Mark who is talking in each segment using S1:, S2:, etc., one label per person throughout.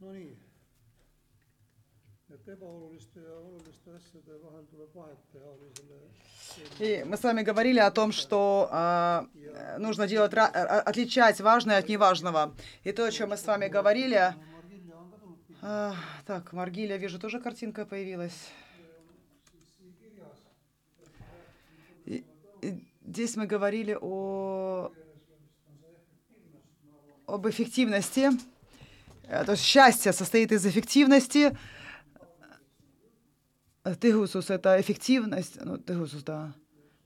S1: no nii, et ebaoluliste ja oluliste asjade vahel tuleb vahet teha selle
S2: И мы с вами говорили о том, что а, нужно делать, а- отличать важное от неважного. И то, о чем мы с вами говорили... А, так, Маргиля, вижу, тоже картинка появилась. И- и здесь мы говорили о об эффективности. То есть счастье состоит из эффективности. Тыгусус — это эффективность. Ну, тыгусус, да.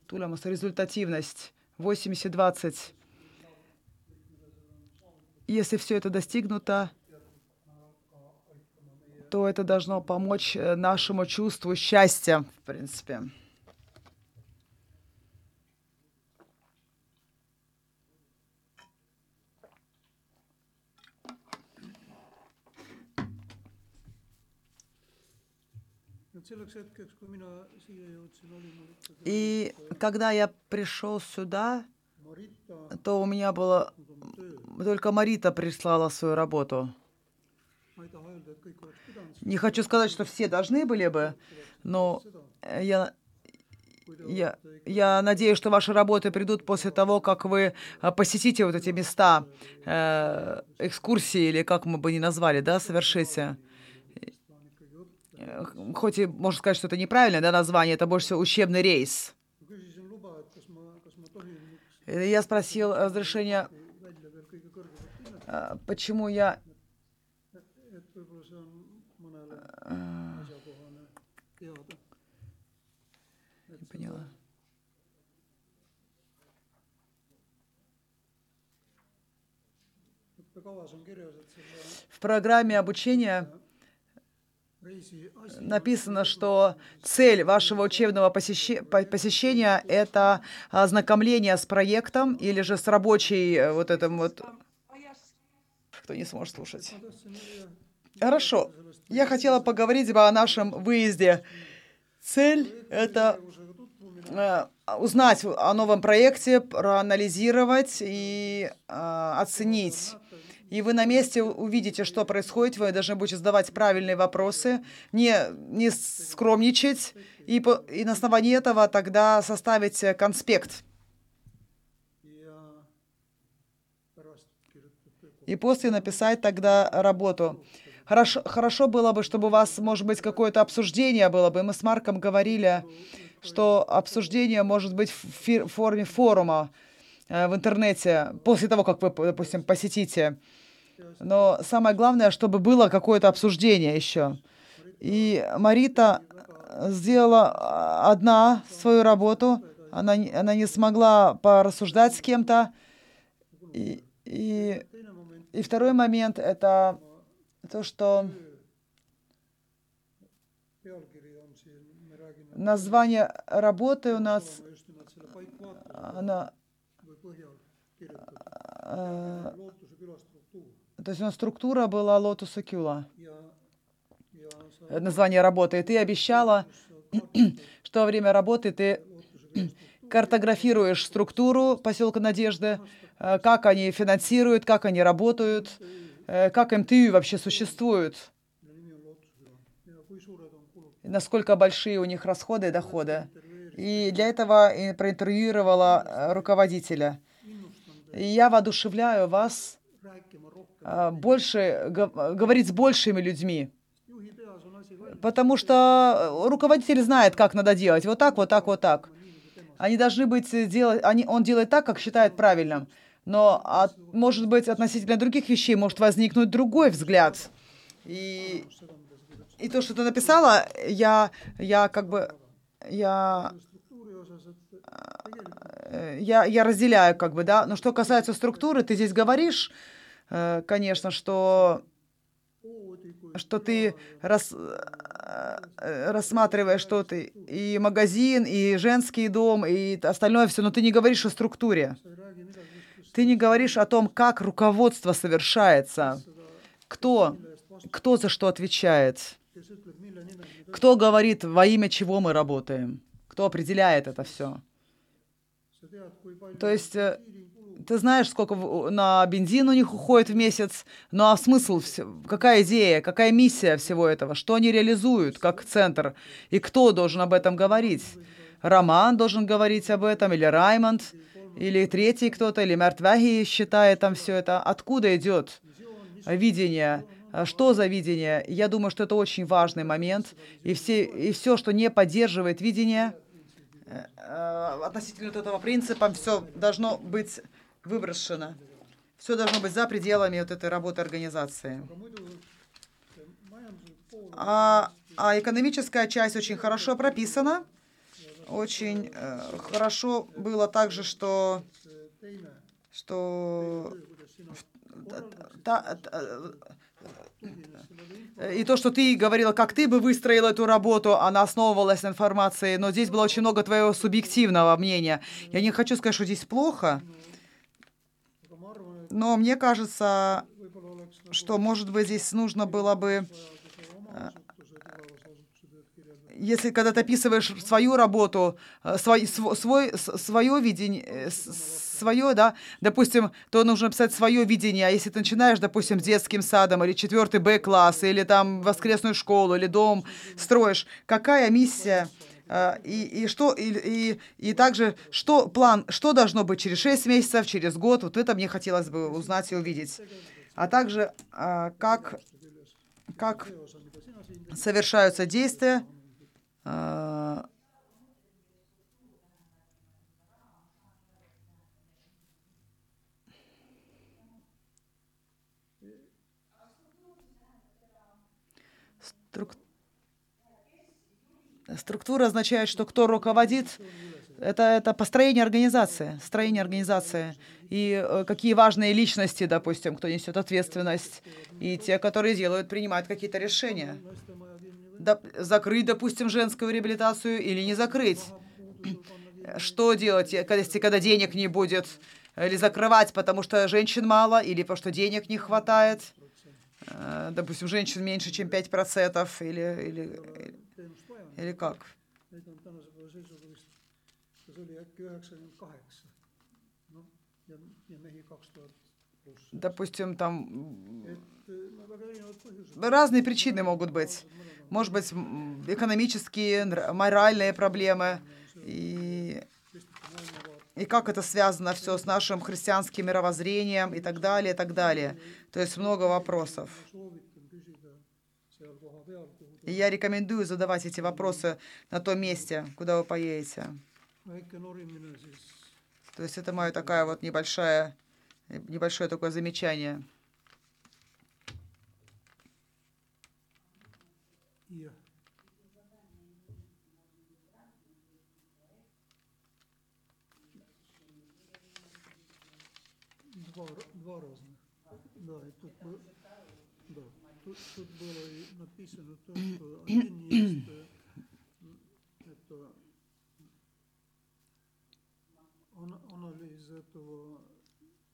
S2: Тулемус — результативность. 80-20. Если все это достигнуто, то это должно помочь нашему чувству счастья, в принципе.
S1: et selleks hetkeks, kui mina siia jõudsin, oli mul ikkagi
S2: И когда я пришел сюда, то у меня было только Марита прислала свою работу. Не хочу сказать, что все должны были бы, но э, я, я, я надеюсь, что ваши работы придут после того, как вы а, посетите вот эти места, э, экскурсии или как мы бы ни назвали, да, совершите.
S1: on ikkagi õppe.
S2: Э, Хоть и можно сказать, что это неправильное да, название, это больше всего учебный рейс. Э, Я спросил разрешения, э, почему я э, не поняла. В программе обучения написано, что цель вашего учебного посещения – это ознакомление с проектом или же с рабочей э, вот этим вот... Кто не сможет слушать. Хорошо. Я хотела поговорить бы о нашем выезде. Цель – это э, узнать о новом проекте, проанализировать и э, оценить. И вы на месте увидите, что происходит, вы должны будете задавать правильные вопросы, не, не скромничать, и, по- и на основании этого тогда составить конспект. И после написать тогда работу. Хорошо, хорошо было бы, чтобы у вас, может быть, какое-то обсуждение было бы. Мы с Марком говорили, что обсуждение может быть в форме форума э, в интернете, после того, как вы, допустим, посетите. Но самое главное, чтобы было какое-то обсуждение еще. И Марита сделала а, одна свою работу, она, она не смогла порассуждать с кем-то. И, и, и второй момент это то, что название работы у нас,
S1: paikvaate
S2: она, то есть у нас структура была
S1: ja sa
S2: э, название работы. И ты обещала, что во время работы ты картографируешь структуру поселка Надежды, э, как они финансируют, как они работают, э, как МТЮ вообще существует, насколько большие у них расходы и доходы. И для этого проинтервьюировала руководителя. И я воодушевляю вас больше г- говорить с большими людьми, потому что руководитель знает, как надо делать. Вот так, вот так, вот так. Они должны быть э, делать, они, он делает так, как считает правильным. Но, от- может быть, относительно других вещей может возникнуть другой взгляд. И, и то, что ты написала, я, я как бы, я, э, я, я разделяю, как бы, да. Но что касается структуры, ты здесь говоришь, э, конечно, что что ты рас- э, рассматриваешь что ты и магазин, и женский дом, и остальное все, но ты не говоришь о структуре. Ты не говоришь о том, как руководство совершается, кто, кто за что отвечает, кто говорит, во имя чего мы работаем, кто определяет это все. То есть э, ты знаешь, сколько на бензин у них уходит в месяц, ну а смысл, какая идея, какая миссия всего этого, что они реализуют как центр, и кто должен об этом говорить? Роман должен говорить об этом, или Раймонд, или третий кто-то, или Мертвяги считает там все это. Откуда идет видение? Что за видение? Я думаю, что это очень важный момент, и, все, и все, что не поддерживает видение, э, э, относительно вот этого принципа, все должно быть выброшено. Все должно быть за пределами вот этой работы организации. А, а экономическая часть очень хорошо прописана. Очень э, хорошо было также, что, что та, та, и то, что ты говорила, как ты бы выстроила эту работу, она основывалась на информации, но здесь было очень много твоего субъективного мнения. Я не хочу сказать, что здесь плохо, но мне кажется, что, может быть, здесь нужно было бы, э, если когда ты описываешь свою работу, э, свой, свой, свое видение, э, свое, да, допустим, то нужно писать свое видение, а если ты начинаешь, допустим, детским садом или четвертый Б-класс, или там воскресную школу, или дом строишь, какая миссия, и, и что, и, и, и также, что план, что должно быть через 6 месяцев, через год, вот это мне хотелось бы узнать и увидеть. А также, а, как, как совершаются действия, а, струк Структура означает, что кто руководит, это, это построение организации, строение организации. И э, какие важные личности, допустим, кто несет ответственность, и те, которые делают, принимают какие-то решения. Да, закрыть, допустим, женскую реабилитацию или не закрыть. Что делать, если когда денег не будет? Или закрывать, потому что женщин мало, или потому что денег не хватает? Э, допустим, женщин меньше, чем 5%, или, или, или как? Допустим, там разные причины могут быть. Может быть, экономические, моральные проблемы. И, и как это связано все с нашим христианским мировоззрением и так далее, и так далее. То есть много вопросов. И я рекомендую задавать эти вопросы на том месте, куда вы поедете. То есть это мое такая вот небольшая, небольшое такое замечание.
S1: Два, два разных. Да, и тут тут, тут было написано то, что один есть это анализ этого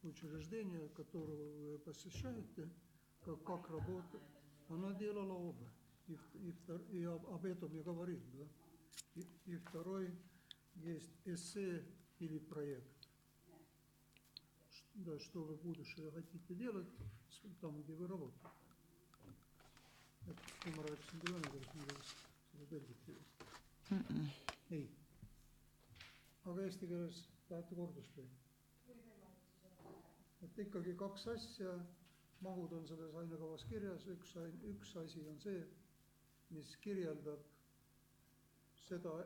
S1: учреждения, которого вы посещаете, как, как работает. Она делала оба. И, и, и об, об этом я говорил. Да? И, и второй есть эссе или проект. Да, что вы будущее хотите делать там, где вы работаете. Ei, aga eesti keeles tahate kordust või? et ikkagi kaks asja, mahud on selles ainekavas kirjas, üks, üks asi on see, mis kirjeldab seda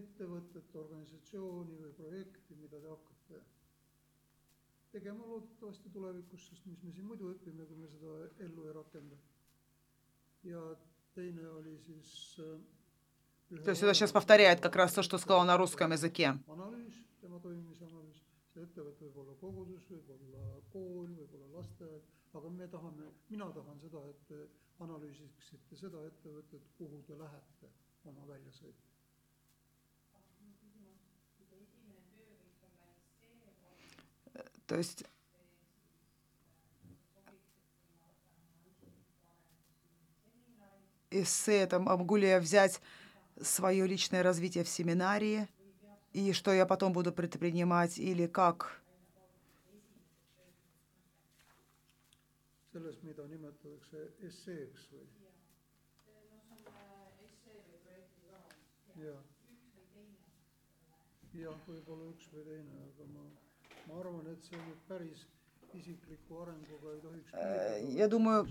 S1: ettevõtet, organisatsiooni või projekti, mida te hakkate tegema loodetavasti tulevikus, sest mis me siin muidu õpime, kui me seda ellu ei rakenda
S2: то есть это сейчас повторяет как раз то, что сказал на русском языке.
S1: aga me tahame, mina tahan seda, et te analüüsiksite seda ettevõtet, kuhu te lähete oma väljasõidu.
S2: То есть эссе там Амгулия взять свое личное развитие в семинарии, и что я потом буду предпринимать, или как.
S1: Selles, mida nimetatakse esseeks või? jah, jah, võib-olla üks või teine, aga ma, ma arvan, et see nüüd päris
S2: Äh, я думаю,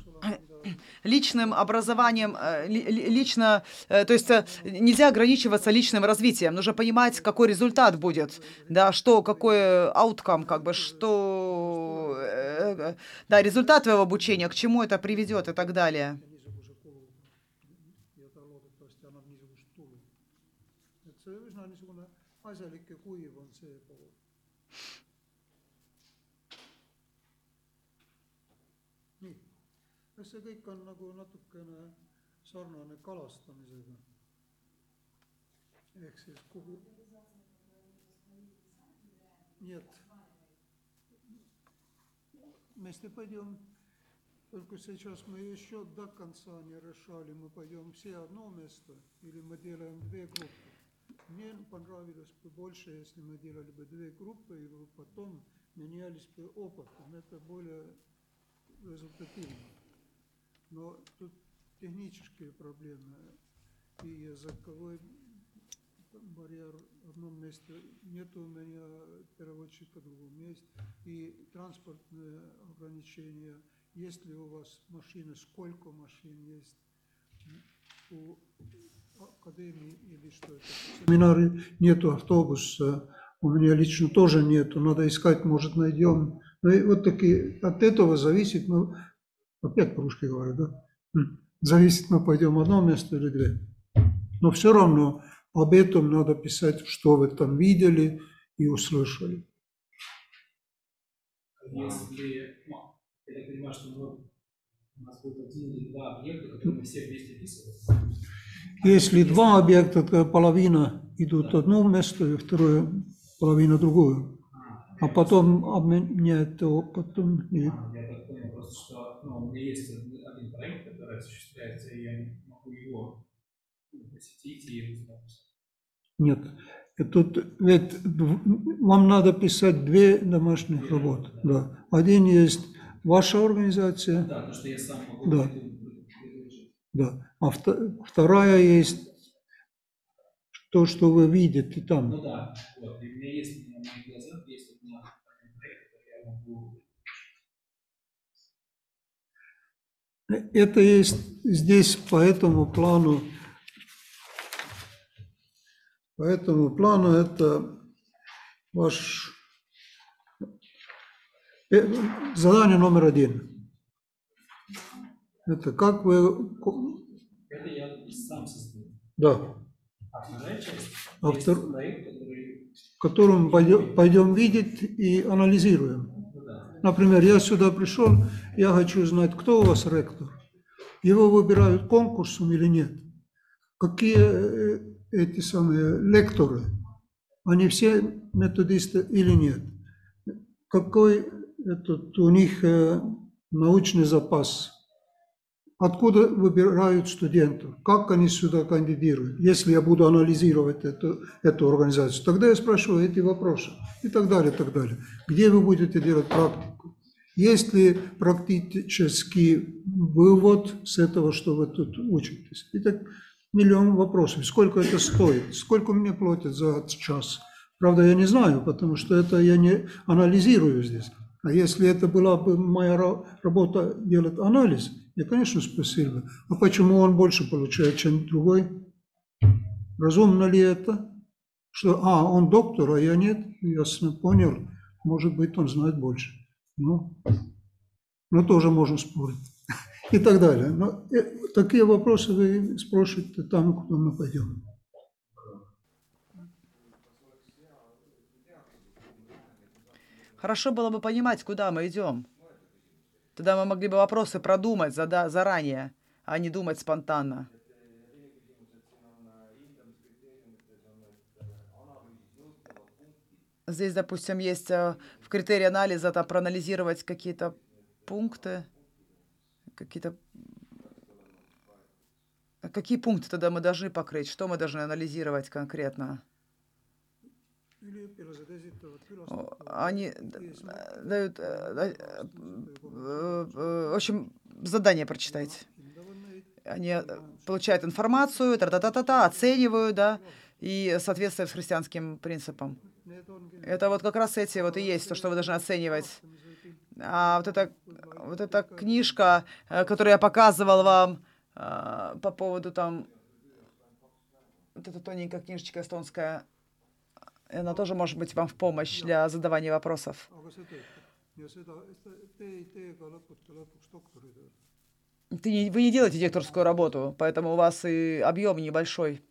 S2: личным образованием, э, ли- ли- лично, э, то есть э, нельзя ограничиваться личным развитием, нужно понимать, какой результат будет, да, что, какой ауткам, как бы, что, э, э, да, результат твоего обучения, к чему это приведет и так далее.
S1: ja kulu ja ta loodetavasti annab niisugust tulu. et see üsna niisugune asjalik ja kuiv on see pool. nii, kas see kõik on nagu natukene sarnane kalastamisega? ehk siis kuhu? et вместе пойдем Только сейчас мы еще до конца не решали, мы пойдем все одно место или мы делаем две группы. Мне понравилось бы больше, если мы делали бы две группы и потом менялись бы опытом. Это более результативно. Но тут технические проблемы. И языковой барьер в одном месте, нет у меня переводчика в другом месте, и транспортные ограничения, есть ли у вас машины, сколько машин есть у академии или что это. В семинаре нету автобуса, у меня лично тоже нету, надо искать, может найдем. Ну и вот такие, от этого зависит, мы, опять по-русски говорю, да? Зависит, мы пойдем в одно место или две. Но все равно об этом надо писать, что вы там видели и услышали.
S3: Если, ну, я так понимаю, что мы, у нас будет один или два объекта, которые мы все вместе описываем.
S1: Если два объекта, то половина идут в одно место, и второе половина другую. А потом обменяют опытом. И...
S3: А, Я так понял просто, что ну, у меня есть один проект, который осуществляется, и я могу его ну, посетить и.
S1: Нет. Тут ведь вам надо писать две домашних работы. Да. Один есть ваша организация,
S3: Да, то, что я сам могу
S1: Да. да. а вто- вторая есть то, что вы видите
S3: Ну
S1: там.
S3: да, вот. И у меня есть на моих глазах есть один проект, который я могу
S1: Это есть здесь по этому плану. По этому плану это ваш э, задание номер один. Это как вы...
S3: Это я сам создаю.
S1: Да,
S3: А вторая часть
S1: А втор-
S3: проект, который
S1: которым пойдем, пойдем видеть и анализируем. Например, я сюда пришел, я хочу знать, кто у вас ректор. Его выбирают конкурсом или нет? Какие э, эти самые лекторы? Они все методисты или нет? Какой этот у них э, научный запас? Откуда выбирают студентов? Как они сюда кандидируют? Если я буду анализировать эту, эту организацию, тогда я спрашиваю эти вопросы и так далее, и так далее. Где вы будете делать практику? Есть ли практический вывод с этого, что вы тут учитесь? И так миллион вопросов. Сколько это стоит? Сколько мне платят за час? Правда, я не знаю, потому что это я не анализирую здесь. А если это была бы моя ра- работа делать анализ, я, конечно, спросил бы, а почему он больше получает, чем другой? Разумно ли это? Что, а, он доктор, а я нет? Ясно, понял. Может быть, он знает больше. Ну, ну тоже можно спорить. И так далее. Но э, такие вопросы вы спрашиваете там, куда мы пойдем.
S2: Хорошо было бы понимать, куда мы идем. Тогда мы могли бы вопросы продумать зада- заранее, а не думать спонтанно. Здесь, допустим, есть э, в критерии анализа там проанализировать какие-то пункты, какие-то... Какие пункты тогда мы должны покрыть? Что мы должны анализировать конкретно? Они
S1: külastajatele
S2: дают, э, э, э, в общем, задание
S1: neid
S2: Они э, получают информацию, та-та-та-та, оценивают, да, и соответствует христианским принципам. Это вот как раз эти вот и есть то, что вы должны оценивать. А вот эта, вот эта книжка, э, которую я показывал вам э, по поводу там, вот эта тоненькая книжечка эстонская, она тоже может быть вам в помощь для задавания вопросов.
S1: doktoritööd
S2: Ты не- вы не делаете директорскую работу, поэтому у вас и объем небольшой.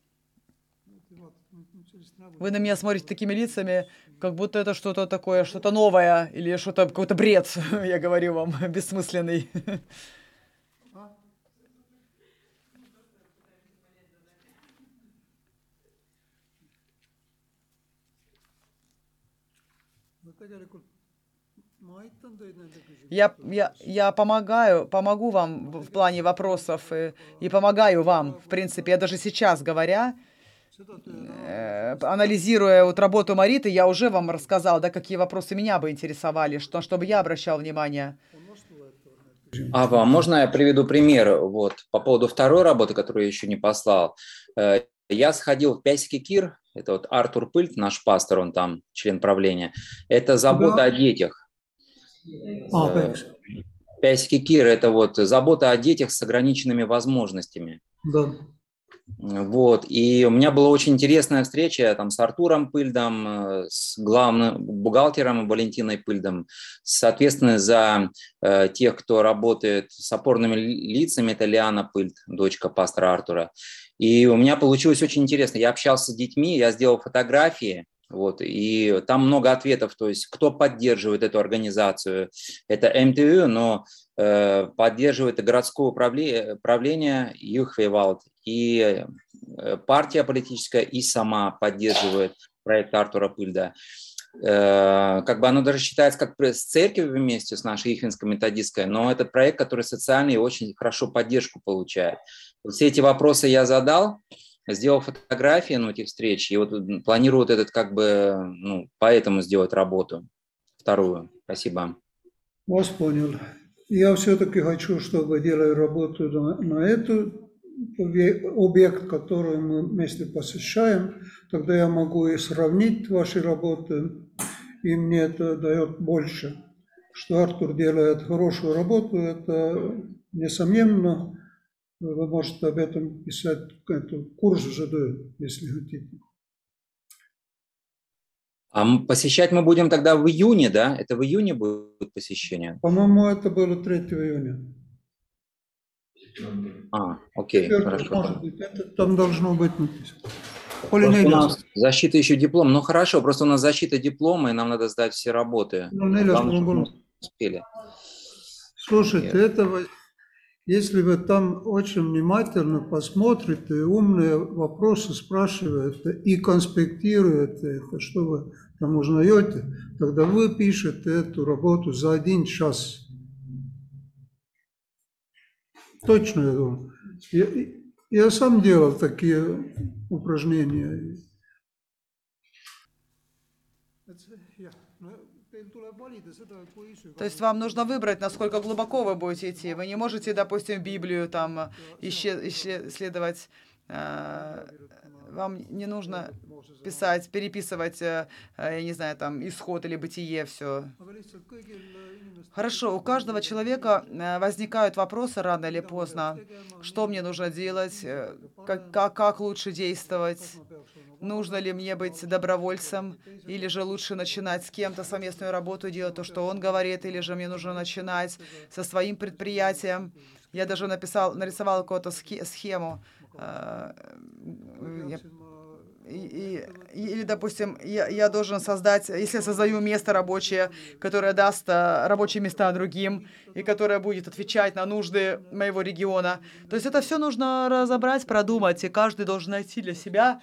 S1: Sellist nägu
S2: Вы на меня смотрите такими лицами, как будто это что-то такое, что-то новое или что-то какой-то бред, я говорю вам, бессмысленный. Я, я, я помогаю, помогу вам в плане вопросов и, и помогаю вам, в принципе. Я даже сейчас говоря, э, анализируя вот работу Мариты, я уже вам рассказал, да, какие вопросы меня бы интересовали, что, чтобы я обращал внимание.
S1: küsimused
S4: Ава, можно я приведу пример вот, по поводу второй работы, которую я еще не послал? Э, Я сходил в Пясики Кир, это вот Артур Пыльт, наш пастор, он там член правления. Это забота
S1: Да.
S4: о детях.
S1: Aa
S4: Э, Пясики Кир – это вот забота о детях с ограниченными возможностями.
S1: да
S4: Вот, и у меня была очень интересная встреча там с Артуром Пыльдом, э, с главным бухгалтером Валентиной Пыльдом, соответственно, за э, тех, кто работает с опорными ли- лицами, это Лиана Пыльд, дочка пастора Артура. И у меня получилось очень интересно. Я общался с детьми, я сделал фотографии, вот, и там много ответов, то есть кто поддерживает эту организацию. Это МТУ, но э, поддерживает городское управление, Юхвевалд, и э, партия политическая, и сама поддерживает проект Артура Пыльда. Э, Как бы оно даже считается как с церковью вместе, с нашей Ихвинской методистской, но это проект, который социальный и очень хорошо поддержку получает. Вот все эти вопросы я задал, сделал фотографии ну, этих встреч, и вот планирую вот этот как бы, ну, поэтому сделать работу вторую. Спасибо.
S1: Вас понял. Я все-таки хочу, чтобы делая работу на, на эту объе- объект, который мы вместе посещаем, тогда я могу и сравнить ваши работы, и мне это дает больше. Что Артур делает хорошую работу, это несомненно. Вы можете об этом писать курс ЖД, если хотите.
S4: А посещать мы будем тогда в июне, да? Это в июне будет посещение?
S1: По-моему, это было 3 июня.
S4: А, окей, хорошо.
S1: может быть, это там должно быть написано.
S4: У нас защита еще диплом. Ну хорошо, просто у нас защита диплома, и нам надо сдать все работы.
S1: On
S4: чтобы
S1: kolm.
S4: мы успели.
S1: Слушайте, этого, если вы там очень внимательно посмотрите, умные вопросы спрашиваете и конспектируете это, что вы там узнаете, тогда вы пишете эту работу за один час. Точно, я думаю. Я, я сам делал такие упражнения.
S2: То есть вам нужно выбрать, насколько глубоко вы будете идти. Вы не можете, допустим, Библию там иссле- исследовать. э, Вам не нужно писать, переписывать, э, э, я не знаю, там, исход или бытие, все. Хорошо, у каждого человека э, возникают вопросы рано или поздно. Что мне нужно делать? э, Как, как, как лучше действовать? Нужно ли мне быть добровольцем? Или же лучше начинать с кем-то совместную работу, делать то, что он говорит? Или же мне нужно начинать со своим предприятием? Я даже написал, нарисовал какую-то схе- схему. э, и, и- или, допустим, я, я должен создать, если я создаю место рабочее, которое даст а, рабочие места другим, и которое будет отвечать на нужды моего региона. То есть это все нужно разобрать, продумать, и каждый должен найти для себя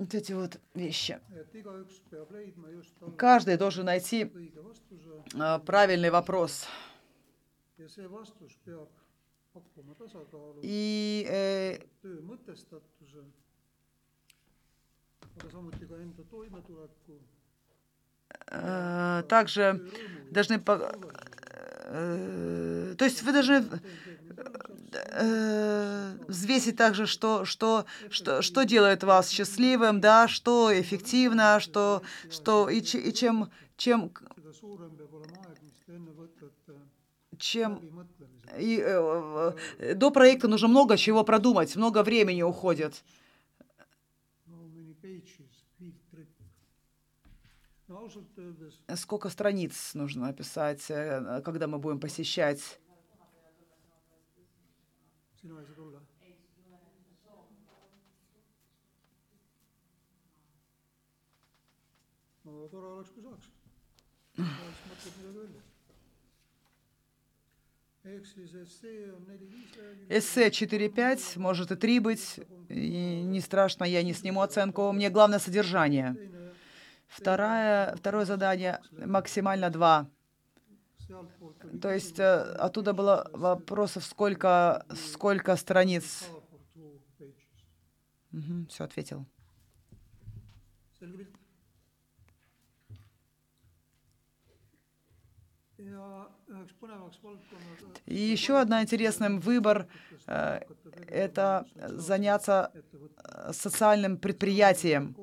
S2: вот эти вот вещи. Каждый должен найти а, правильный вопрос. И э, Э, Также должны... э, То есть вы должны э, взвесить также, что, что, что, что делает вас счастливым, да, что эффективно, что, что и, и чем, чем, чем и, э, э, до проекта нужно много чего продумать, много времени уходит. Сколько страниц нужно написать, э, когда мы будем посещать?
S1: no tore oleks, kui saaks. oleks mõtled midagi välja. ehk siis essee on neli-viis lehekülge.
S2: Эссе 4-5, может и 3 быть, и не страшно, я не сниму оценку, мне главное содержание. Второе, второе задание максимально 2.
S1: sealtpoolt oli
S2: То есть э, оттуда было вопросов, сколько, сколько страниц.
S1: pages.
S2: все, ответил. И еще одна интересный выбор э, – это заняться э, социальным предприятием.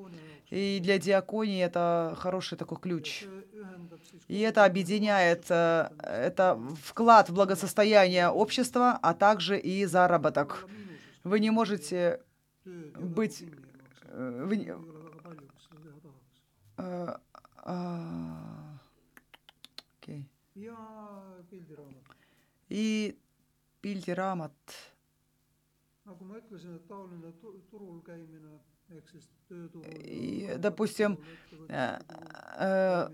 S2: И для диаконии это хороший такой ключ. И это объединяет, э, это вклад в благосостояние общества, а также и заработок. Вы не можете быть... э, Вы, э, а. И pildiraamat.
S1: nagu ma ütlesin, et taoline tu- turul käimine ehk siis tööturul
S2: И, допустим, э, э,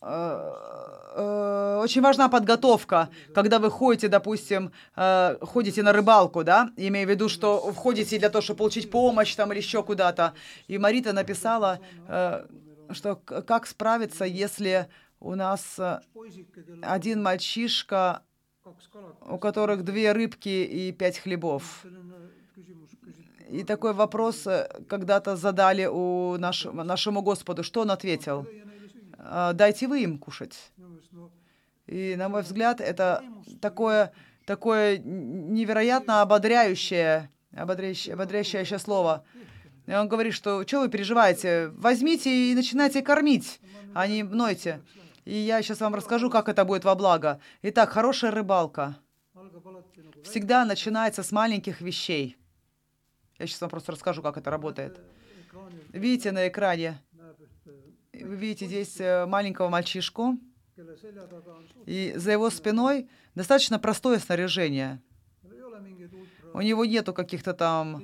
S2: э, очень важна подготовка, когда вы ходите, допустим, ходите на рыбалку, да, имея в виду, что входите для того, чтобы получить помощь там или еще куда-то. И Марита написала, что как справиться, если у нас один мальчишка, у которых две рыбки и пять хлебов. И такой вопрос э, когда-то задали у наш, нашему Господу. Что он ответил? «А, Дайте вы им кушать. И, на мой взгляд, это такое, такое невероятно ободряющее, ободряющее, ободряющее слово. И он говорит, что что вы переживаете? Возьмите и начинайте кормить, а не нойте. И я сейчас вам расскажу, как это будет во благо. Итак, хорошая рыбалка всегда начинается с маленьких вещей. Я сейчас вам просто расскажу, как это работает. Видите на экране, вы видите здесь э, маленького мальчишку, и за его спиной достаточно простое снаряжение. У него нету каких-то там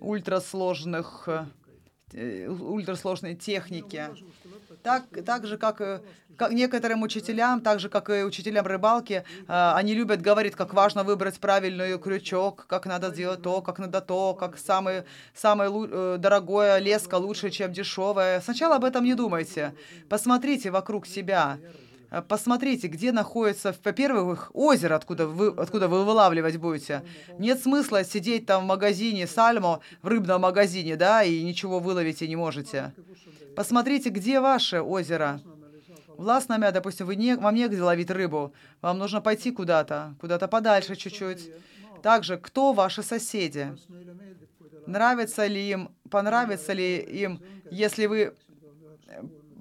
S2: ультрасложных, э, э, ультрасложной техники. Так, так же, как, как некоторым учителям, так же, как и учителям рыбалки, э, они любят говорить, как важно выбрать правильный крючок, как надо сделать то, как надо то, как самое лу- э, дорогое леска лучше, чем дешевая. Сначала об этом не думайте. Посмотрите вокруг себя. Э, Посмотрите, где находится, во-первых, озеро, откуда вы, откуда вы вылавливать будете. Нет смысла сидеть там в магазине Сальмо, в рыбном магазине, да, и ничего выловить и не можете. Посмотрите, где ваше озеро. В Ласнаме, допустим, вы не, вам негде ловить рыбу. Вам нужно пойти куда-то, куда-то подальше чуть-чуть. Также, кто ваши соседи? Нравится ли им, понравится ли им, если вы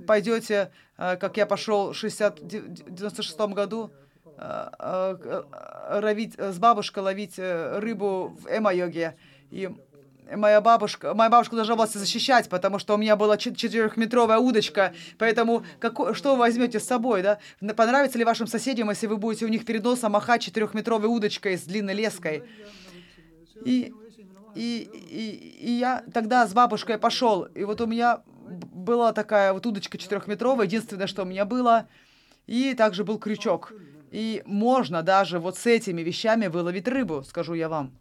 S2: пойдете, э, как я пошел в 60 де- де- 96 году, э, э, э, ловить, э, с бабушкой ловить э, рыбу в Эмо-йоге. И моя бабушка, моя бабушка должна была защищать, потому что у меня была чет- четырехметровая удочка. Поэтому како- что вы возьмете с собой, да? Понравится ли вашим соседям, если вы будете у них перед носом махать четырехметровой удочкой с длинной леской? И, и, и, и я тогда с бабушкой пошел. И вот у меня была такая вот удочка четырехметровая, единственное, что у меня было. И также был крючок. И можно даже вот с этими вещами выловить рыбу, скажу я вам.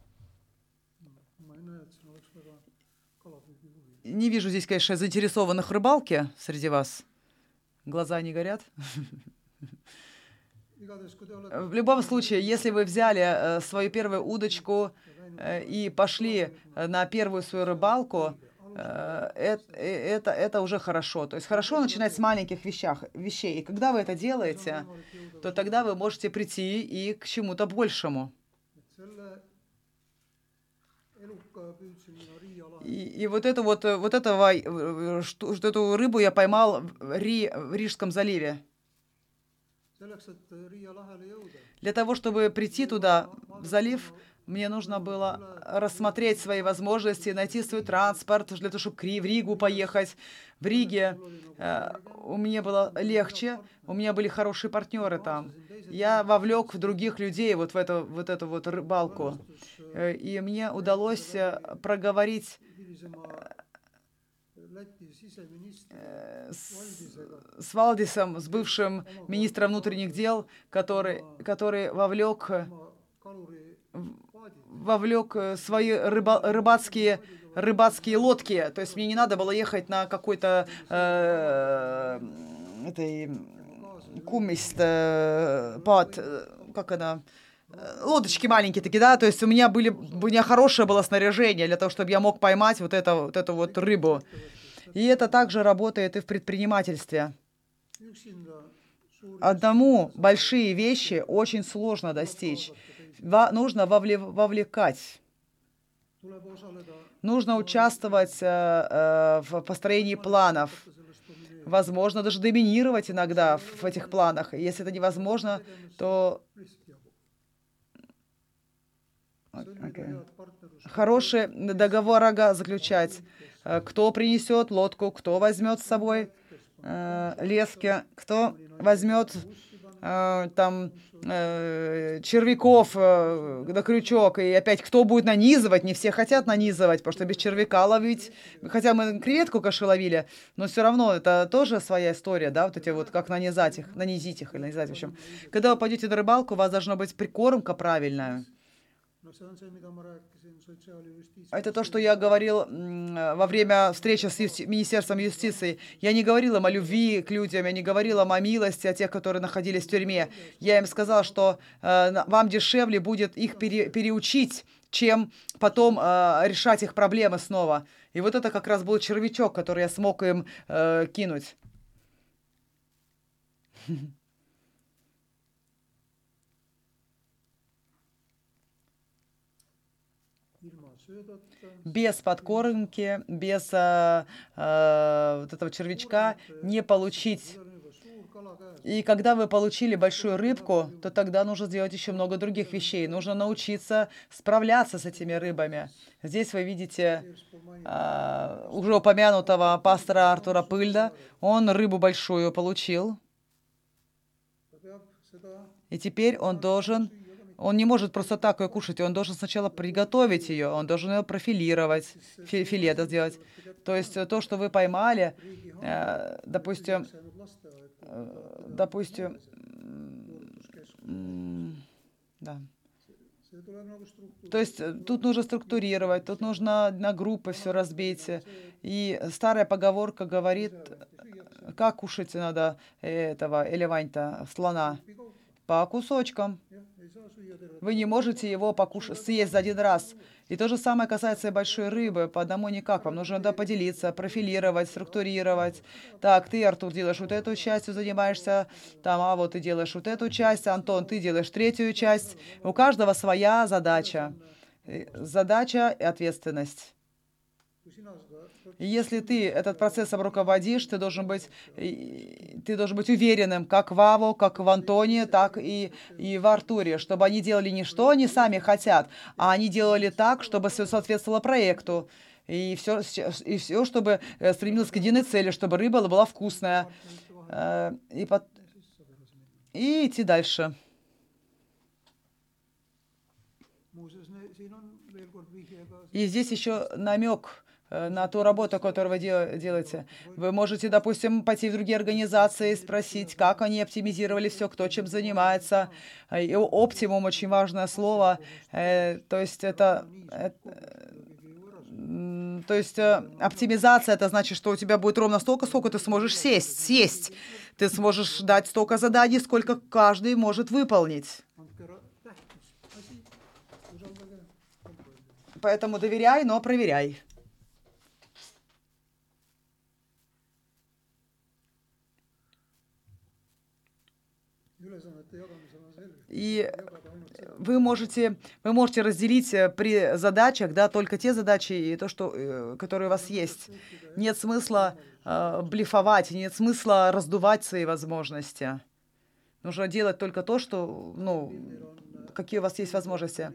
S2: Не вижу здесь, конечно, заинтересованных в рыбалке среди вас. Глаза не горят. В любом случае, если вы взяли э, свою первую удочку э, и пошли э, на первую свою рыбалку, э, э, это, это уже хорошо. То есть хорошо начинать с маленьких вещах, вещей. И когда вы это делаете, то тогда вы можете прийти и к чему-то большему. И, и вот это вот, э, вот этого, э, что, что эту рыбу я поймал в, Ри, в Рижском заливе. Для того, чтобы прийти туда, в залив, мне нужно было рассмотреть свои возможности, найти свой транспорт, для того, чтобы в Ригу поехать. В Риге э, у меня было легче, у меня были хорошие партнеры там. Я вовлек других людей вот в эту вот, эту вот рыбалку. Э, И мне удалось э, проговорить
S1: Läti siseministri
S2: с, с Валдисом, с бывшим министром внутренних дел, который, который вовлек, вовлек э, свои рыба, рыбацкие, рыбацкие лодки. То есть мне не надо было ехать на какой-то э, этой кумист, э, пад, э, как она, э, лодочки маленькие такие, да, то есть у меня были, у меня хорошее было снаряжение для того, чтобы я мог поймать вот, это, вот эту вот рыбу. И это также работает и в предпринимательстве. Одному большие вещи очень сложно достичь. Ва- нужно вовле- вовлекать. Нужно участвовать э, э, в построении планов. Возможно, даже доминировать иногда в этих планах. Если это невозможно, то
S1: partnerlust.
S2: хорошие договора заключать. Э, Кто принесет лодку, кто возьмет с собой э, лески, кто возьмет э, там э, червяков э, на крючок, и опять кто будет нанизывать, не все хотят нанизывать, потому что без червяка ловить, хотя мы креветку каши ловили, но все равно это тоже своя история, да, вот эти вот, как нанизать их, нанизить их или нанизать, в общем. Когда вы пойдете на рыбалку, у вас должна быть прикормка правильная. Это то, что я говорил во время встречи с юсти- Министерством юстиции. Я не говорил им о любви к людям, я не говорил им о милости, о тех, которые находились в тюрьме. Я им сказал, что э, вам дешевле будет их пере- переучить, чем потом э, решать их проблемы снова. И вот это как раз был червячок, который я смог им э, кинуть. Без подкормки, без э, э, вот этого червячка не получить. И когда вы получили большую рыбку, то тогда нужно сделать еще много других вещей. Нужно научиться справляться с этими рыбами. Здесь вы видите а, уже упомянутого пастора Артура Пыльда. Он рыбу большую получил. И теперь он должен, он не может просто так ее кушать, он должен сначала приготовить ее, он должен ее профилировать, фи- филе это сделать. То есть э, то, что вы поймали, э, допустим, э, допустим, да. То есть тут нужно структурировать, тут нужно на группы все разбить. И старая поговорка говорит, как кушать надо этого элеванта, слона, по кусочкам. Вы не можете его покушать, съесть за один раз. И то же самое касается и большой рыбы. По одному никак. Вам нужно да, поделиться, профилировать, структурировать. Так, ты, Артур, делаешь вот эту частью, занимаешься. Там, а вот ты делаешь вот эту часть. Антон, ты делаешь третью часть. У каждого своя задача. Э, Задача и ответственность. Если ты этот процессом руководишь, ты должен быть, ты должен быть уверенным, как в Аву, как в Антоне, так и, и в Артуре, чтобы они делали не что они сами хотят, а они делали так, чтобы все соответствовало проекту. И все, и все, чтобы э, стремилось к единой цели, чтобы рыба была вкусная. Э, И, пот- и идти дальше. И здесь еще намек на ту работу, которую вы дел- делаете. Вы можете, допустим, пойти в другие организации и спросить, как они оптимизировали все, кто чем занимается. Э, И оптимум очень важное слово. Э, То есть это... То есть э, оптимизация это значит, что у тебя будет ровно столько, сколько ты сможешь сесть, съесть. Ты сможешь дать столько заданий, сколько каждый может выполнить. Поэтому доверяй, но проверяй. И вы можете, вы можете разделить э, при задачах, да, только те задачи и то, что, э, которые у вас есть. Нет смысла э, блефовать, нет смысла раздувать свои возможности. Нужно делать только то, что, ну, какие у вас есть возможности.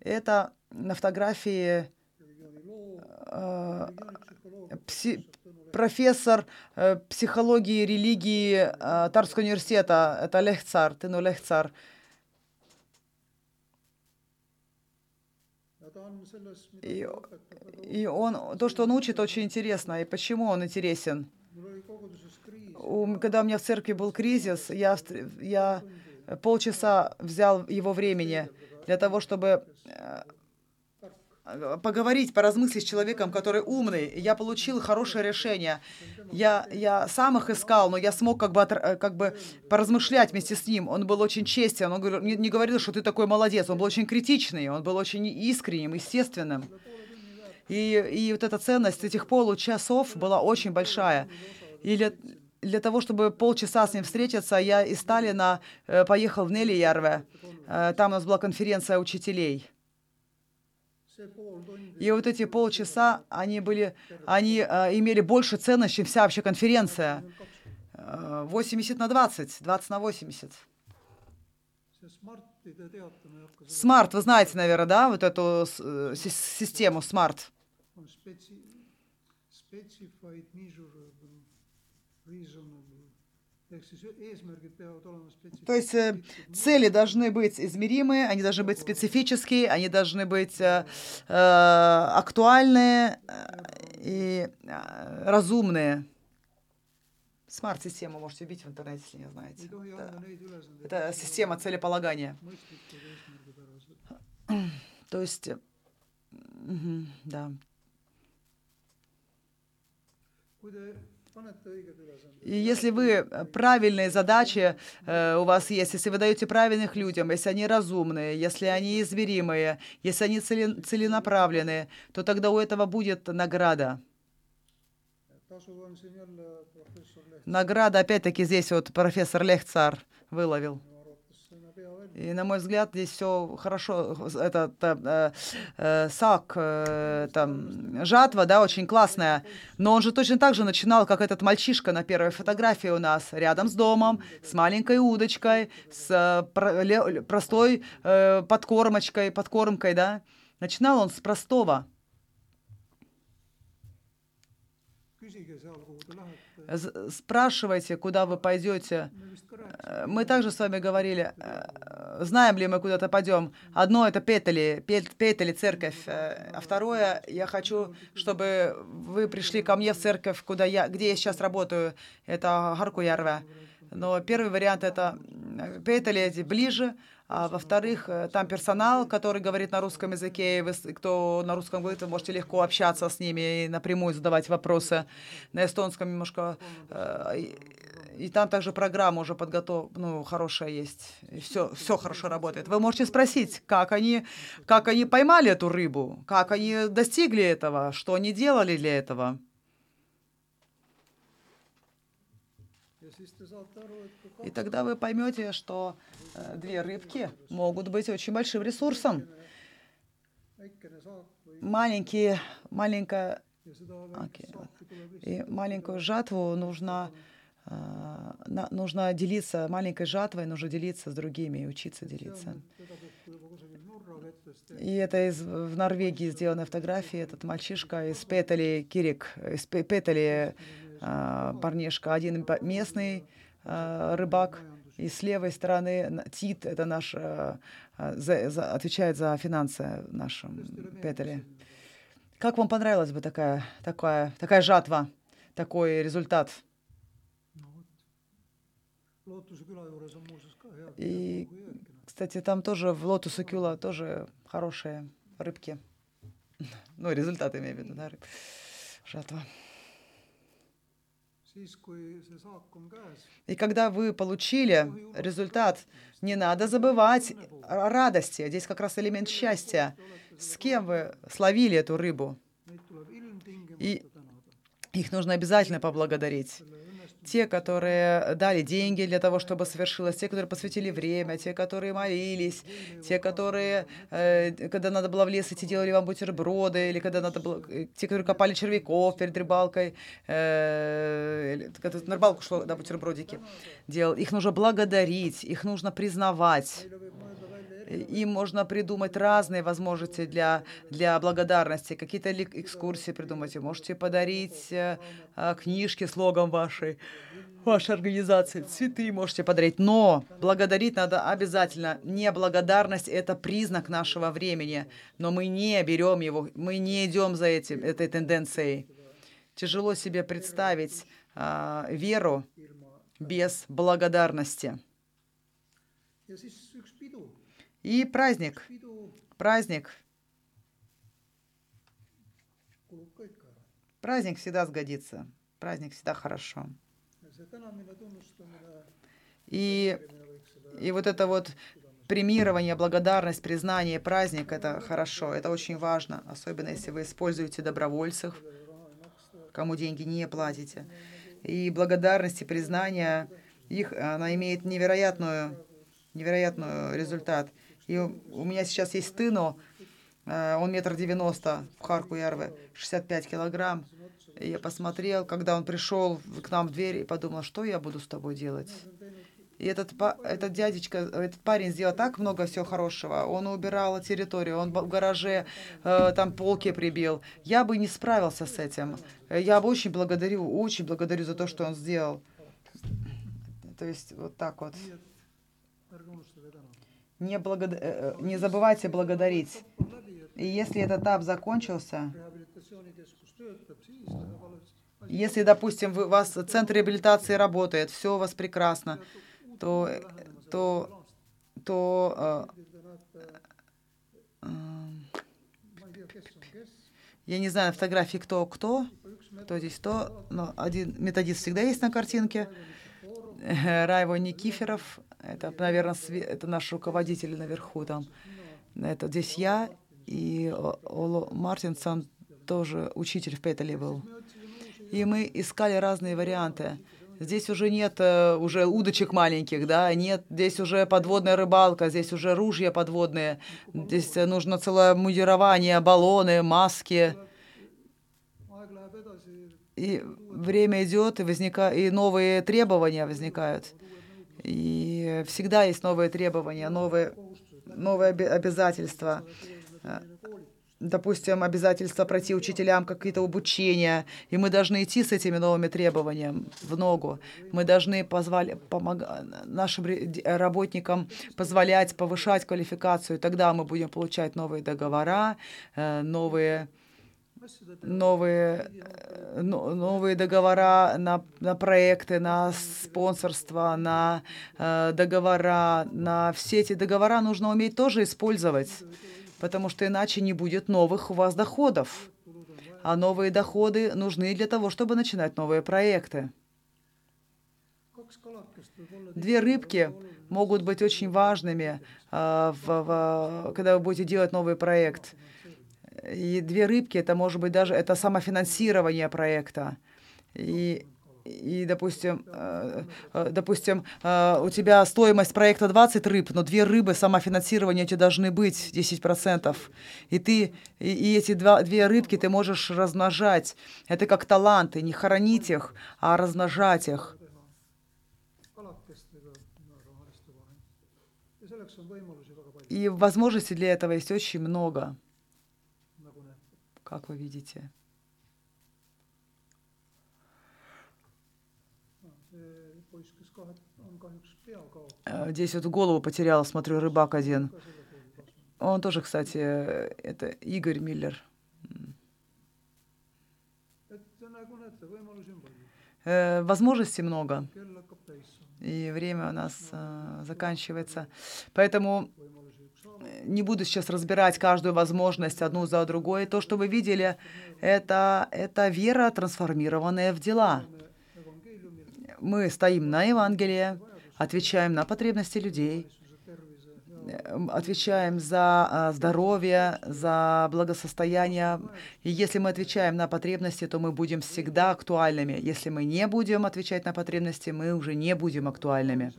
S2: Это на фотографии э, пси- профессор э, психологии религии э, Тарского университета, это Лехцар, Тыну Лехцар.
S1: ja ta on selles, mida
S2: И, и он, то, что он учит, очень интересно. И почему он интересен? когда у меня в церкви был кризис, я, я полчаса взял его времени для того, чтобы э, поговорить, поразмыслить с человеком, который умный. Я получил хорошее решение. Я, я сам их искал, но я смог как бы, э, как бы поразмышлять вместе с ним. Он был очень честен, он не, говорил, что ты такой молодец. Он был очень критичный, он был очень искренним, естественным. И, и вот эта ценность этих получасов была очень большая. И для, для того, чтобы полчаса с ним встретиться, я из Таллина э, поехал в Нелиярве. Э, там у нас была конференция учителей. И вот эти полчаса, они были, они э, имели больше ценность, чем вся вообще конференция. Э, 80 на 20, 20 на 80.
S1: see Smarti te teate, ma ei hakka seda,
S2: SMART, вы знаете, наверное, да, вот эту э, си- систему
S1: SMART.
S2: То есть э, цели должны быть измеримые, они должны быть специфические, они должны быть э, э, актуальные э, и разумные. Смарт-систему можете вбить в интернете, если не знаете.
S1: neid ülesandeid,
S2: Это система целеполагания. То есть, да. И если вы э, правильные задачи э, у вас есть, если вы даете правильных людям, если они разумные, если они измеримые, если они цели- целенаправленные, то тогда у этого будет награда. Награда, опять-таки, здесь вот профессор Лехцар выловил. И, на мой взгляд, здесь все хорошо. Это, э, э, сак, э, там, жатва, да, очень классная. Но он же точно так же начинал, как этот мальчишка на первой фотографии у нас, рядом с домом, с маленькой удочкой, с э, про- ле- простой э, подкормочкой, подкормкой, да. Начинал он с простого.
S1: küsige seal, kuhu te lähete.
S2: З- Спрашивайте, куда вы пойдете.
S1: rääkisime,
S2: Э, Мы также с вами говорили, э, знаем ли мы куда-то пойдем. Одно это Петели, Пет- Петели церковь, э, а второе, я хочу, чтобы вы пришли ко мне в церковь, куда я, где я сейчас работаю, это Гаркуярве. Но первый вариант это Петели ближе, а во-вторых, э, там персонал, который говорит на русском языке, и вы, кто на русском говорит, вы можете легко общаться с ними и напрямую задавать вопросы. На эстонском немножко э, и- и там также программа уже подготов, ну, хорошая есть. И все, все хорошо работает. Вы можете спросить, как они, как они поймали эту рыбу, как они достигли этого, что они делали для этого. И тогда вы поймете, что две рыбки могут быть очень большим ресурсом. Маленькие, маленькая,
S1: tuleb
S2: и маленькую жатву нужно, э, нужно делиться, маленькой жатвой нужно делиться с другими и учиться делиться. И это из, в Норвегии сделанная фотография. Этот мальчишка из Петели, Кирик, из Пе- Петели а, парнишка. Один местный рыбак. И с левой стороны Тит, это наш, а, а, за- за- отвечает за финансы в нашем Петеле. Как вам понравилась бы такая, такая, такая жатва, такой результат?
S1: head
S2: И, кстати, там тоже в Лотусу Кюла тоже хорошие рыбки. Ну, результат имею в виду, да, рыб. Жатва.
S1: siis, kui see saak on käes,
S2: И когда вы получили результат, Не надо забывать о радости. Здесь как раз элемент счастья. С кем вы словили эту рыбу? И- Их нужно обязательно поблагодарить. Те, которые дали деньги для того, чтобы совершилось, те, которые посвятили время, те, которые молились, те, которые, э, когда надо было в лес идти, делали вам бутерброды, или когда надо было, э, те, которые копали червяков перед рыбалкой, э, когда на рыбалку шло, да, бутербродики делал. Их нужно благодарить, их нужно признавать. Им можно придумать разные возможности для, для благодарности. Какие-то экскурсии придумать. Можете подарить э, э, книжки с логом вашей, вашей организации. Цветы можете подарить. Но благодарить надо обязательно. Неблагодарность – это признак нашего времени. Но мы не берем его, мы не идем за этим, этой тенденцией. Тяжело себе представить а, веру без благодарности.
S1: ja siis üks pidu
S2: И праздник. Праздник. Праздник всегда сгодится. Праздник всегда хорошо. И, и вот это вот премирование, благодарность, признание, праздник – это хорошо, это очень важно. Особенно, если вы используете добровольцев, кому деньги не платите. И благодарность и признание, их, она имеет невероятную, невероятную результат. И у меня сейчас есть Тыно, э, он метр девяносто в Харку-Ярве, 65 килограмм. И я посмотрел, когда он пришел к нам в дверь, и подумал, что я буду с тобой делать. И этот, этот дядечка, этот парень сделал так много всего хорошего. Он убирал территорию, он в гараже э, там полки прибил. Я бы не справился с этим. Я бы очень благодарю, очень благодарю за то, что он сделал. То есть вот так вот. Не, благод- э, э, не забывайте благодарить. И если этот этап закончился, если, допустим, вы, у вас центр реабилитации работает, все у вас прекрасно, то, то, то э,
S1: kes
S2: Я не знаю на фотографии кто кто, кто здесь кто, но один методист всегда есть на картинке. Райво Никиферов, это, наверное, это наш руководитель наверху там. Это здесь я и Оло Мартинсон, тоже учитель в Петеле был. И мы искали разные варианты. Здесь уже нет э, уже удочек маленьких, да, нет, здесь уже подводная рыбалка, здесь уже ружья подводные, здесь э, нужно целое мудирование, баллоны, маски. И время идет, и, возника... и новые требования возникают. И всегда есть новые требования, новые, новые обязательства. А, Допустим, обязательства пройти учителям какие-то обучения, и мы должны идти с этими новыми требованиями в ногу. Мы должны позволять нашим ре- д- работникам позволять повышать квалификацию, тогда мы будем получать новые договора, э, новые новые, э, но- новые договора на, на проекты, на спонсорство, на э, договора, на все эти договора нужно уметь тоже использовать, потому что иначе не будет новых у вас доходов. А новые доходы нужны для того, чтобы начинать новые проекты. Две рыбки могут быть очень важными, а, в- в- когда вы будете делать новый проект. И две рыбки, это может быть даже это самофинансирование проекта. И, и допустим, э, э, допустим, э, у тебя стоимость проекта 20 рыб, но две рыбы самофинансирования у тебя должны быть 10%. И ты и, и эти два, две рыбки ты можешь размножать. Это как таланты, не хоронить их, а размножать их. И возможностей для этого есть очень много, как вы видите. Э, Здесь вот голову потерял, смотрю, рыбак один. Он тоже, кстати, это Игорь Миллер. Э, Возможностей много, и время у нас э, заканчивается. Поэтому не буду сейчас разбирать каждую возможность одну за другой. То, что вы видели, это, это вера, трансформированная в дела. Мы стоим на Евангелие, отвечаем на потребности людей,
S1: valitsuse
S2: м, отвечаем за а, здоровье, за благосостояние. И если мы отвечаем на потребности, то мы будем всегда актуальными. Если мы не будем отвечать на потребности, мы уже не будем актуальными.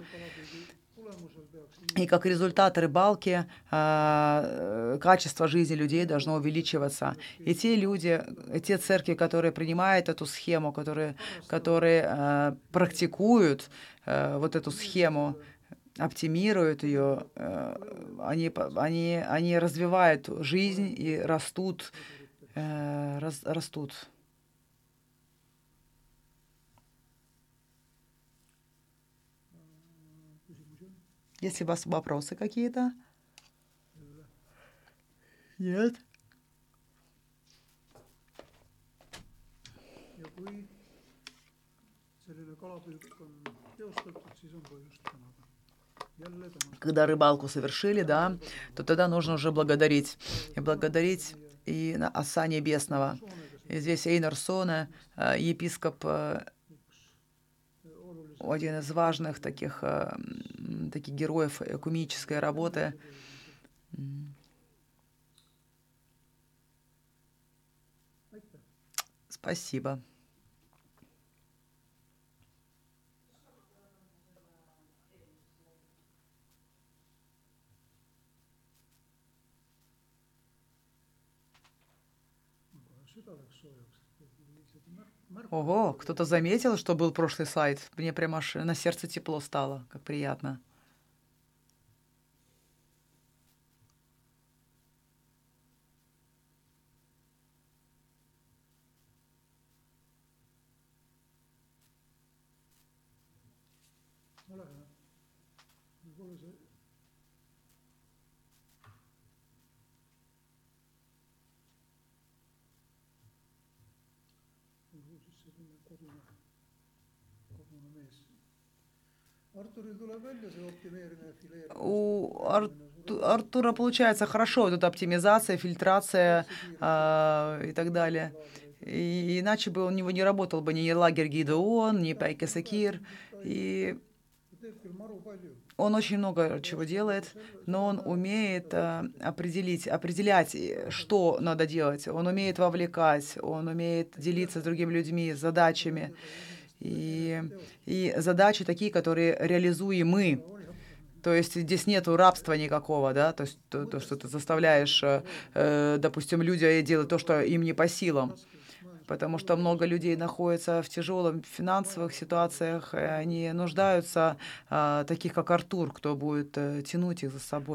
S2: И как результат рыбалки а, э, качество жизни людей должно увеличиваться. И те люди, те церкви, которые принимают эту схему, которые, которые а, практикуют а, вот эту схему, оптимируют ее, э, они, они, они развивают жизнь и растут, э, рас- растут.
S1: On.
S2: Есть ли у вас вопросы какие-то? Нет?
S1: ja kui selline kalapüük on teostatud, siis on põhjust tänada. jälle tänada.
S2: Когда рыбалку совершили, да, то тогда нужно уже благодарить. И благодарить и на Отца Небесного. И здесь Эйнар Соне, э, епископ, э, один из важных таких, э, таких героев экумической работы. Спасибо. Ого, кто-то заметил, что был прошлый сайт? Мне прямо аж на сердце тепло стало, как приятно.
S1: ole hea. võib-olla see olgu siis selline kodune, kodune mees. Arturil tuleb välja see optimeerimine, fileerimine.
S2: У Арту- Артура получается хорошо вот эта оптимизация, фильтрация а, и так далее. И иначе бы у него не работал бы ни лагерь Гидеон, ни Пайка Сакир. И он очень много чего делает, но он умеет а, определить, определять, э, что надо делать. Он умеет вовлекать, он умеет делиться с другими людьми задачами. И, и задачи такие, которые реализуемы. То есть здесь нету рабства никакого, да, то есть то, то, что ты заставляешь, э, э, допустим, людей делать то, что им не по силам. Потому что много людей находятся в тяжелых финансовых ситуациях, и они нуждаются, а, таких как Артур, кто будет э, тянуть их за собой.